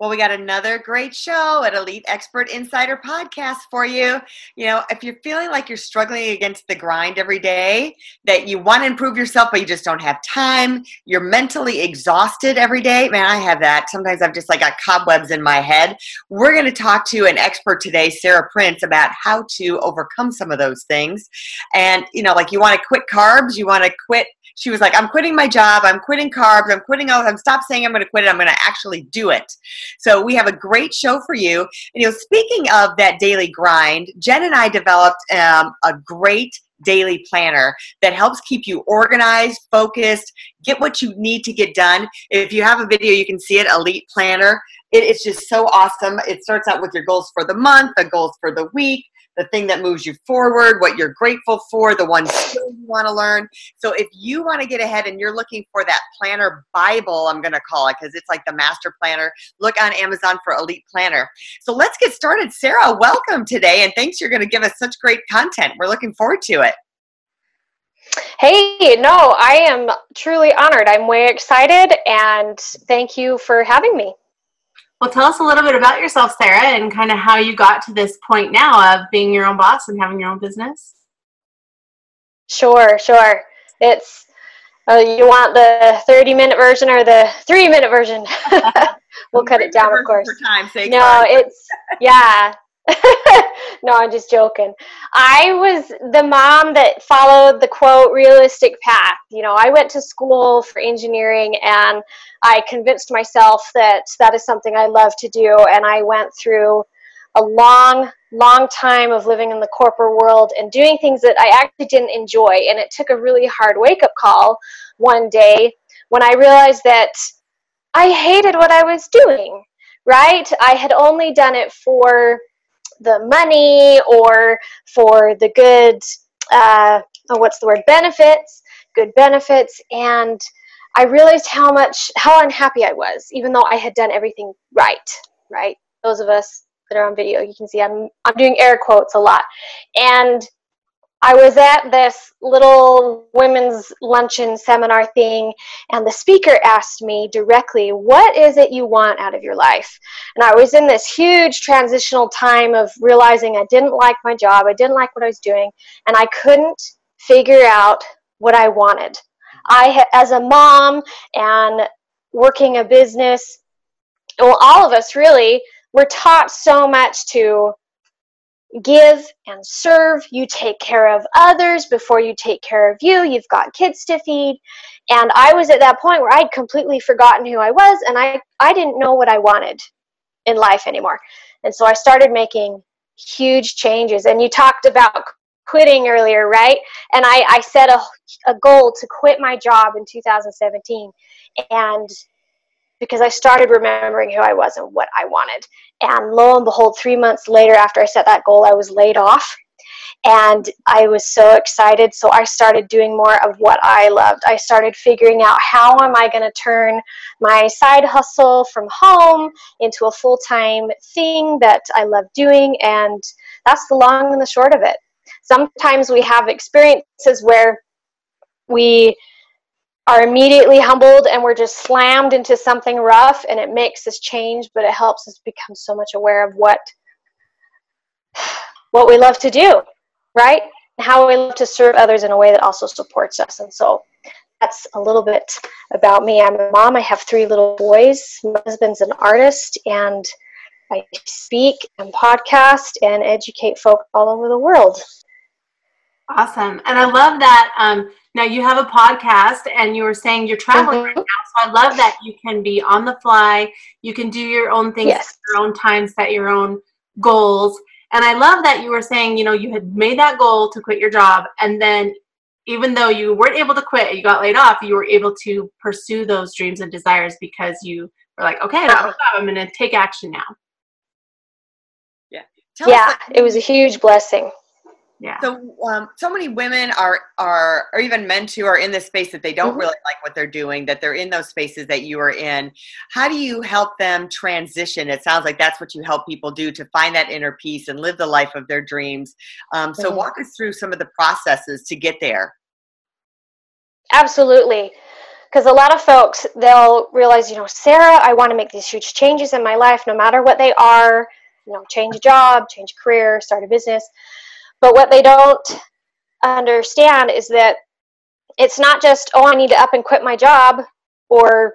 Well, we got another great show at Elite Expert Insider Podcast for you. You know, if you're feeling like you're struggling against the grind every day, that you want to improve yourself, but you just don't have time, you're mentally exhausted every day. Man, I have that. Sometimes I've just like got cobwebs in my head. We're going to talk to an expert today, Sarah Prince, about how to overcome some of those things. And, you know, like you want to quit carbs, you want to quit she was like, I'm quitting my job, I'm quitting carbs, I'm quitting all, I'm stop saying I'm going to quit it, I'm going to actually do it. So we have a great show for you. And you know, speaking of that daily grind, Jen and I developed um, a great daily planner that helps keep you organized, focused, get what you need to get done. If you have a video, you can see it, Elite Planner. It's just so awesome. It starts out with your goals for the month, the goals for the week, the thing that moves you forward, what you're grateful for, the one skill you want to learn. So if you want to get ahead and you're looking for that planner Bible, I'm going to call it because it's like the master planner, look on Amazon for Elite Planner. So let's get started. Sarah, welcome today and thanks you're going to give us such great content. We're looking forward to it. Hey, no, I am truly honored. I'm way excited and thank you for having me. Well, tell us a little bit about yourself, Sarah, and kind of how you got to this point now of being your own boss and having your own business. Sure, sure. It's uh, you want the 30 minute version or the three minute version? we'll cut it down, of course. For time sake. No, it's yeah. no, I'm just joking. I was the mom that followed the quote realistic path. You know, I went to school for engineering and I convinced myself that that is something I love to do. And I went through a long, long time of living in the corporate world and doing things that I actually didn't enjoy. And it took a really hard wake up call one day when I realized that I hated what I was doing, right? I had only done it for the money or for the good, uh, oh, what's the word, benefits, good benefits. And I realized how much, how unhappy I was, even though I had done everything right, right? Those of us that are on video, you can see I'm, I'm doing air quotes a lot. And I was at this little women's luncheon seminar thing, and the speaker asked me directly, What is it you want out of your life? And I was in this huge transitional time of realizing I didn't like my job, I didn't like what I was doing, and I couldn't figure out what I wanted. I, as a mom and working a business, well, all of us really, we're taught so much to give and serve. You take care of others before you take care of you. You've got kids to feed. And I was at that point where I'd completely forgotten who I was and I, I didn't know what I wanted in life anymore. And so I started making huge changes. And you talked about quitting earlier, right? And I, I set a, a goal to quit my job in 2017. And because I started remembering who I was and what I wanted. And lo and behold, three months later, after I set that goal, I was laid off. And I was so excited. So I started doing more of what I loved. I started figuring out how am I going to turn my side hustle from home into a full time thing that I love doing. And that's the long and the short of it. Sometimes we have experiences where we are immediately humbled and we're just slammed into something rough and it makes us change but it helps us become so much aware of what what we love to do right? And how we love to serve others in a way that also supports us. And so that's a little bit about me. I'm a mom. I have three little boys. My husband's an artist and i speak and podcast and educate folk all over the world. Awesome. And I love that. Um, now you have a podcast and you were saying you're traveling mm-hmm. right now. So I love that you can be on the fly. You can do your own things yes. your own time, set your own goals. And I love that you were saying, you know, you had made that goal to quit your job. And then even though you weren't able to quit, you got laid off, you were able to pursue those dreams and desires because you we're like, okay, uh-huh. I'm going to take action now. Yeah. Tell yeah, it was a huge blessing. Yeah. So, um, so many women are are or even men too are in this space that they don't mm-hmm. really like what they're doing. That they're in those spaces that you are in. How do you help them transition? It sounds like that's what you help people do to find that inner peace and live the life of their dreams. Um, so, mm-hmm. walk us through some of the processes to get there. Absolutely because a lot of folks they'll realize you know sarah i want to make these huge changes in my life no matter what they are you know change a job change a career start a business but what they don't understand is that it's not just oh i need to up and quit my job or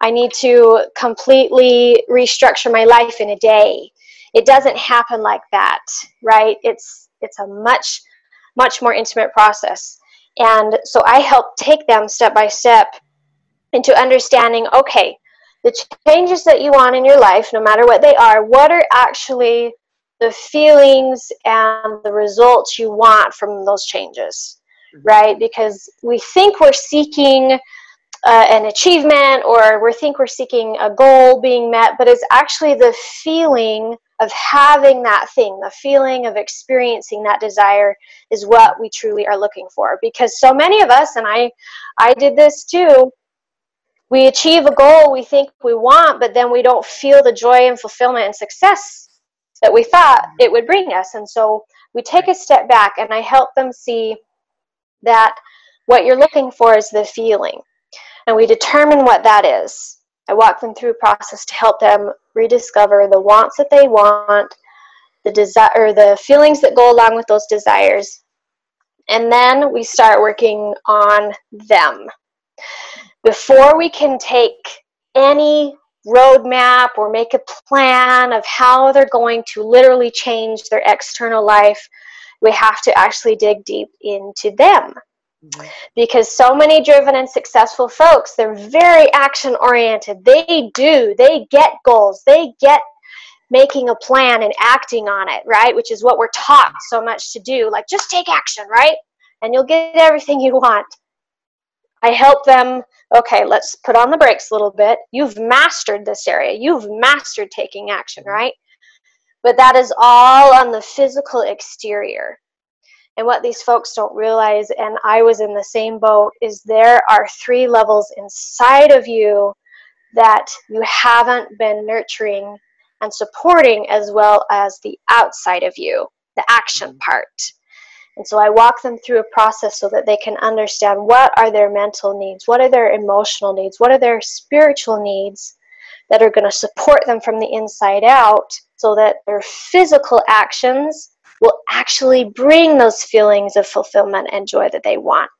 i need to completely restructure my life in a day. It doesn't happen like that right? It's it's a much much more intimate process. And so I help take them step by step into understanding okay, the changes that you want in your life, no matter what they are, what are actually the feelings and the results you want from those changes, mm-hmm. right? Because we think we're seeking uh, an achievement or we think we're seeking a goal being met, but it's actually the feeling of having that thing, the feeling of experiencing that desire is what we truly are looking for. Because so many of us, and I, I did this too, we achieve a goal we think we want, but then we don't feel the joy and fulfillment and success that we thought mm-hmm. it would bring us. And so we take a step back and I help them see that what you're looking for is the feeling. And we determine what that is. I walk them through a process to help them rediscover the wants that they want, the desire, or the feelings that go along with those desires, and then we start working on them. Before we can take any roadmap or make a plan of how they're going to literally change their external life, we have to actually dig deep into them. Mm-hmm. Because so many driven and successful folks, they're very action oriented. They do, they get goals, they get making a plan and acting on it, right? Which is what we're taught so much to do. Like, just take action, right? And you'll get everything you want. I help them, okay, let's put on the brakes a little bit. You've mastered this area, you've mastered taking action, mm-hmm. right? But that is all on the physical exterior. And what these folks don't realize, and I was in the same boat, is there are three levels inside of you that you haven't been nurturing and supporting as well as the outside of you, the action mm-hmm. part. And so I walk them through a process so that they can understand what are their mental needs, what are their emotional needs, what are their spiritual needs that are going to support them from the inside out so that their physical actions will actually bring those feelings of fulfillment and joy that they want.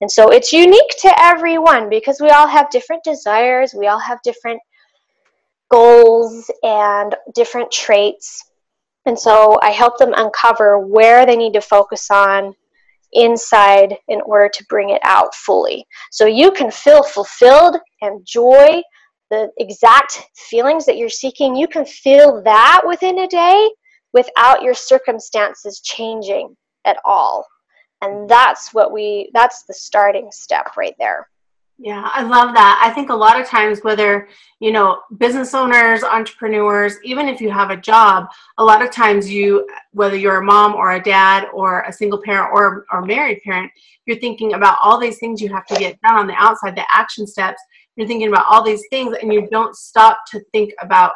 And so it's unique to everyone because we all have different desires, we all have different goals and different traits. And so I help them uncover where they need to focus on inside in order to bring it out fully. So you can feel fulfilled and joy, the exact feelings that you're seeking, you can feel that within a day without your circumstances changing at all. And that's what we, that's the starting step right there. Yeah, I love that. I think a lot of times, whether, you know, business owners, entrepreneurs, even if you have a job, a lot of times you, whether you're a mom or a dad or a single parent or, or married parent, you're thinking about all these things you have to get done on the outside, the action steps. You're thinking about all these things and you don't stop to think about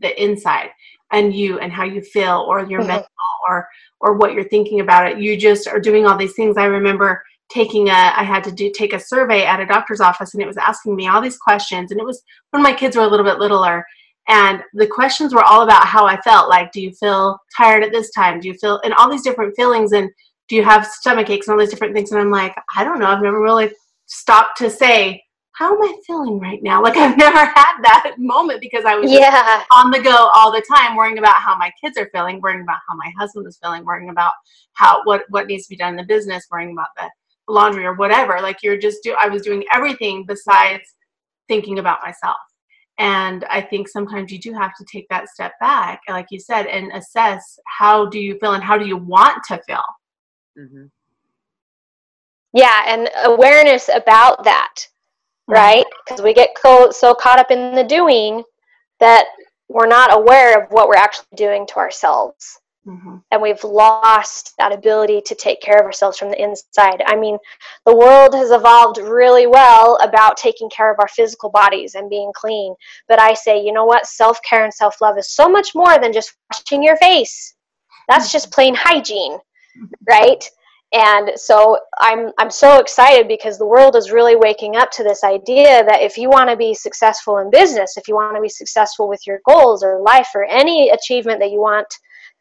the inside and you and how you feel or your mm-hmm. mental or or what you're thinking about it you just are doing all these things i remember taking a i had to do take a survey at a doctor's office and it was asking me all these questions and it was when my kids were a little bit littler and the questions were all about how i felt like do you feel tired at this time do you feel and all these different feelings and do you have stomach aches and all these different things and i'm like i don't know i've never really stopped to say how am I feeling right now? Like I've never had that moment because I was yeah. on the go all the time, worrying about how my kids are feeling, worrying about how my husband is feeling, worrying about how what what needs to be done in the business, worrying about the laundry or whatever. Like you're just do I was doing everything besides thinking about myself. And I think sometimes you do have to take that step back, like you said, and assess how do you feel and how do you want to feel. Mm-hmm. Yeah, and awareness about that right? Because we get co- so caught up in the doing that we're not aware of what we're actually doing to ourselves. Mm-hmm. And we've lost that ability to take care of ourselves from the inside. I mean, the world has evolved really well about taking care of our physical bodies and being clean. But I say, you know what? Self care and self love is so much more than just washing your face. That's just plain hygiene, right? And so I'm I'm so excited because the world is really waking up to this idea that if you want to be successful in business, if you want to be successful with your goals or life or any achievement that you want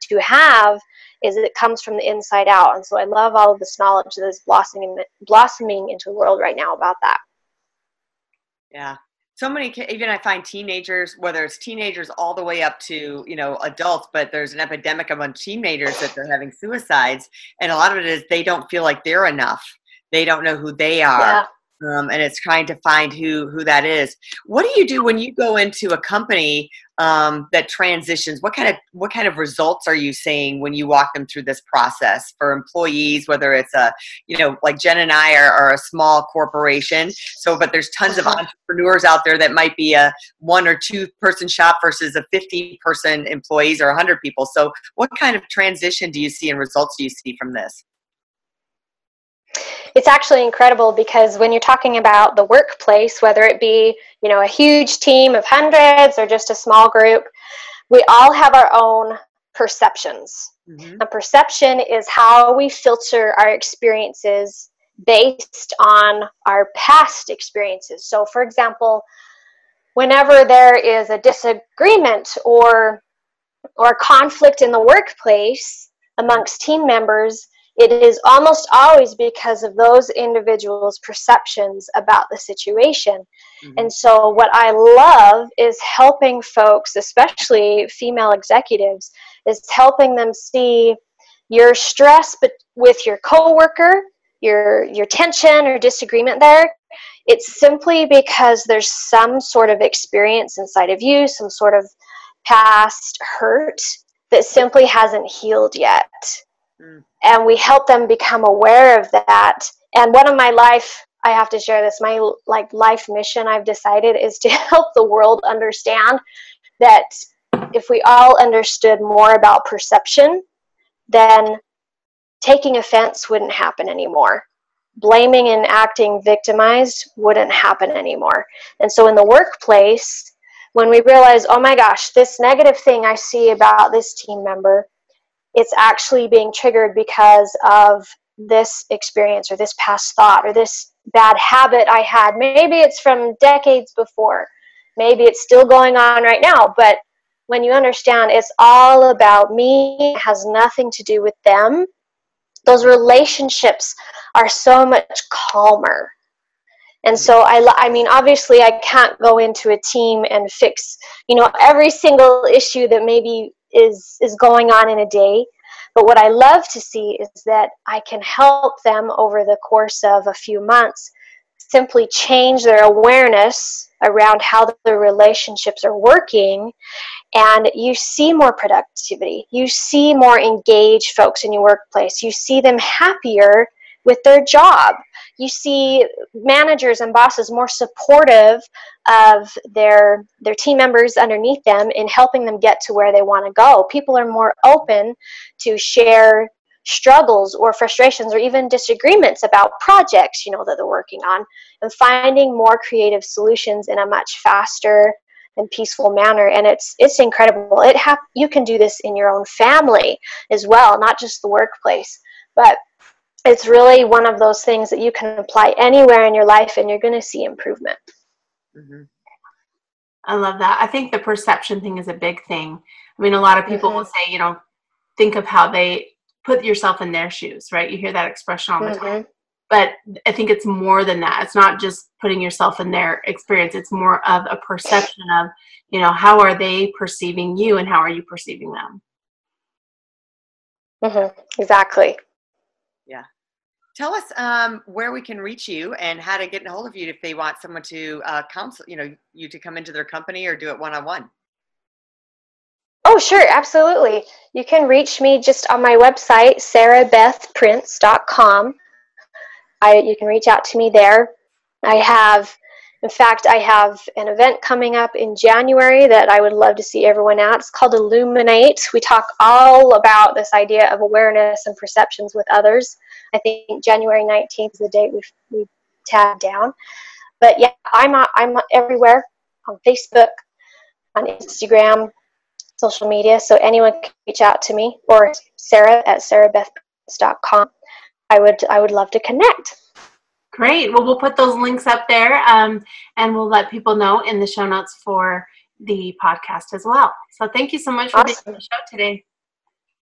to have is it comes from the inside out. And so I love all of this knowledge that is blossoming blossoming into the world right now about that. Yeah. So many even I find teenagers, whether it's teenagers all the way up to, you know, adults, but there's an epidemic among teenagers that they're having suicides. And a lot of it is they don't feel like they're enough. They don't know who they are. Yeah um, and it's trying to find who who that is. What do you do when you go into a company um, that transitions? What kind of what kind of results are you seeing when you walk them through this process for employees? Whether it's a you know like Jen and I are, are a small corporation, so but there's tons of uh-huh. entrepreneurs out there that might be a one or two person shop versus a 50 person employees or 100 people. So what kind of transition do you see and results do you see from this? It's actually incredible because when you're talking about the workplace, whether it be you know a huge team of hundreds or just a small group, we all have our own perceptions. Mm-hmm. A perception is how we filter our experiences based on our past experiences. So, for example, whenever there is a disagreement or or conflict in the workplace amongst team members, it is almost always because of those individuals' perceptions about the situation. Mm-hmm. And so, what I love is helping folks, especially female executives, is helping them see your stress but with your coworker, your your tension or disagreement there. It's simply because there's some sort of experience inside of you, some sort of past hurt that simply hasn't healed yet. Mm. And we help them become aware of that. And one of my life, I have to share this, my like life mission I've decided is to help the world understand that if we all understood more about perception, then taking offense wouldn't happen anymore. Blaming and acting victimized wouldn't happen anymore. And so in the workplace, when we realize, oh my gosh, this negative thing I see about this team member it's actually being triggered because of this experience or this past thought or this bad habit I had. Maybe it's from decades before. Maybe it's still going on right now. But when you understand it's all about me, it has nothing to do with them, those relationships are so much calmer. And so I, I mean, obviously, I can't go into a team and fix, you know, every single issue that maybe is is going on in a day. But what i love to see is that i can help them over the course of a few months simply change their awareness around how the relationships are working and you see more productivity. You see more engaged folks in your workplace. You see them happier with their job. You see managers and bosses more supportive of their their team members underneath them in helping them get to where they want to go. People are more open to share struggles or frustrations or even disagreements about projects you know that they're working on and finding more creative solutions in a much faster and peaceful manner. And it's it's incredible. It hap- you can do this in your own family as well not just the workplace. But it's really one of those things that you can apply anywhere in your life and you're going to see improvement. Mm-hmm. I love that. I think the perception thing is a big thing. I mean, a lot of people mm-hmm. will say, you know, think of how they put yourself in their shoes, right? You hear that expression all the mm-hmm. time. But I think it's more than that. It's not just putting yourself in their experience, it's more of a perception of, you know, how are they perceiving you and how are you perceiving them? Mm-hmm. Exactly. Yeah. Tell us um, where we can reach you and how to get a hold of you if they want someone to uh, counsel, you know, you to come into their company or do it one on one. Oh, sure, absolutely. You can reach me just on my website, sarahbethprince.com. I, you can reach out to me there. I have In fact, I have an event coming up in January that I would love to see everyone at. It's called Illuminate. We talk all about this idea of awareness and perceptions with others. I think January 19th is the date we've, we've tagged down. But yeah, I'm, I'm everywhere on Facebook, on Instagram, social media. So anyone can reach out to me or Sarah at sarahbethprince.com. I would I would love to connect. Great. Well, we'll put those links up there, um, and we'll let people know in the show notes for the podcast as well. So thank you so much for being on the show today.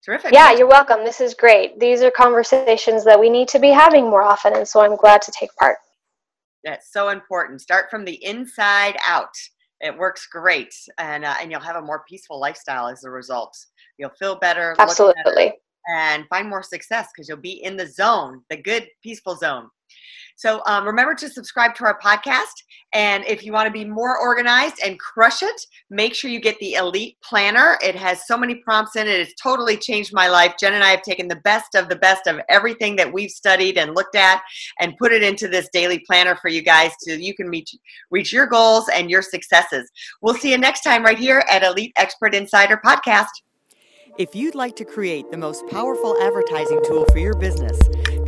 Terrific. Yeah, you're welcome. This is great. These are conversations that we need to be having more often, and so I'm glad to take part. That's so important. Start from the inside out. It works great, and uh, and you'll have a more peaceful lifestyle as a result. You'll feel better. Absolutely. Better, and find more success because you'll be in the zone, the good, peaceful zone. So um, remember to subscribe to our podcast. And if you want to be more organized and crush it, make sure you get the Elite Planner. It has so many prompts in it. It's totally changed my life. Jen and I have taken the best of the best of everything that we've studied and looked at and put it into this daily planner for you guys so you can meet, reach your goals and your successes. We'll see you next time right here at Elite Expert Insider Podcast. If you'd like to create the most powerful advertising tool for your business,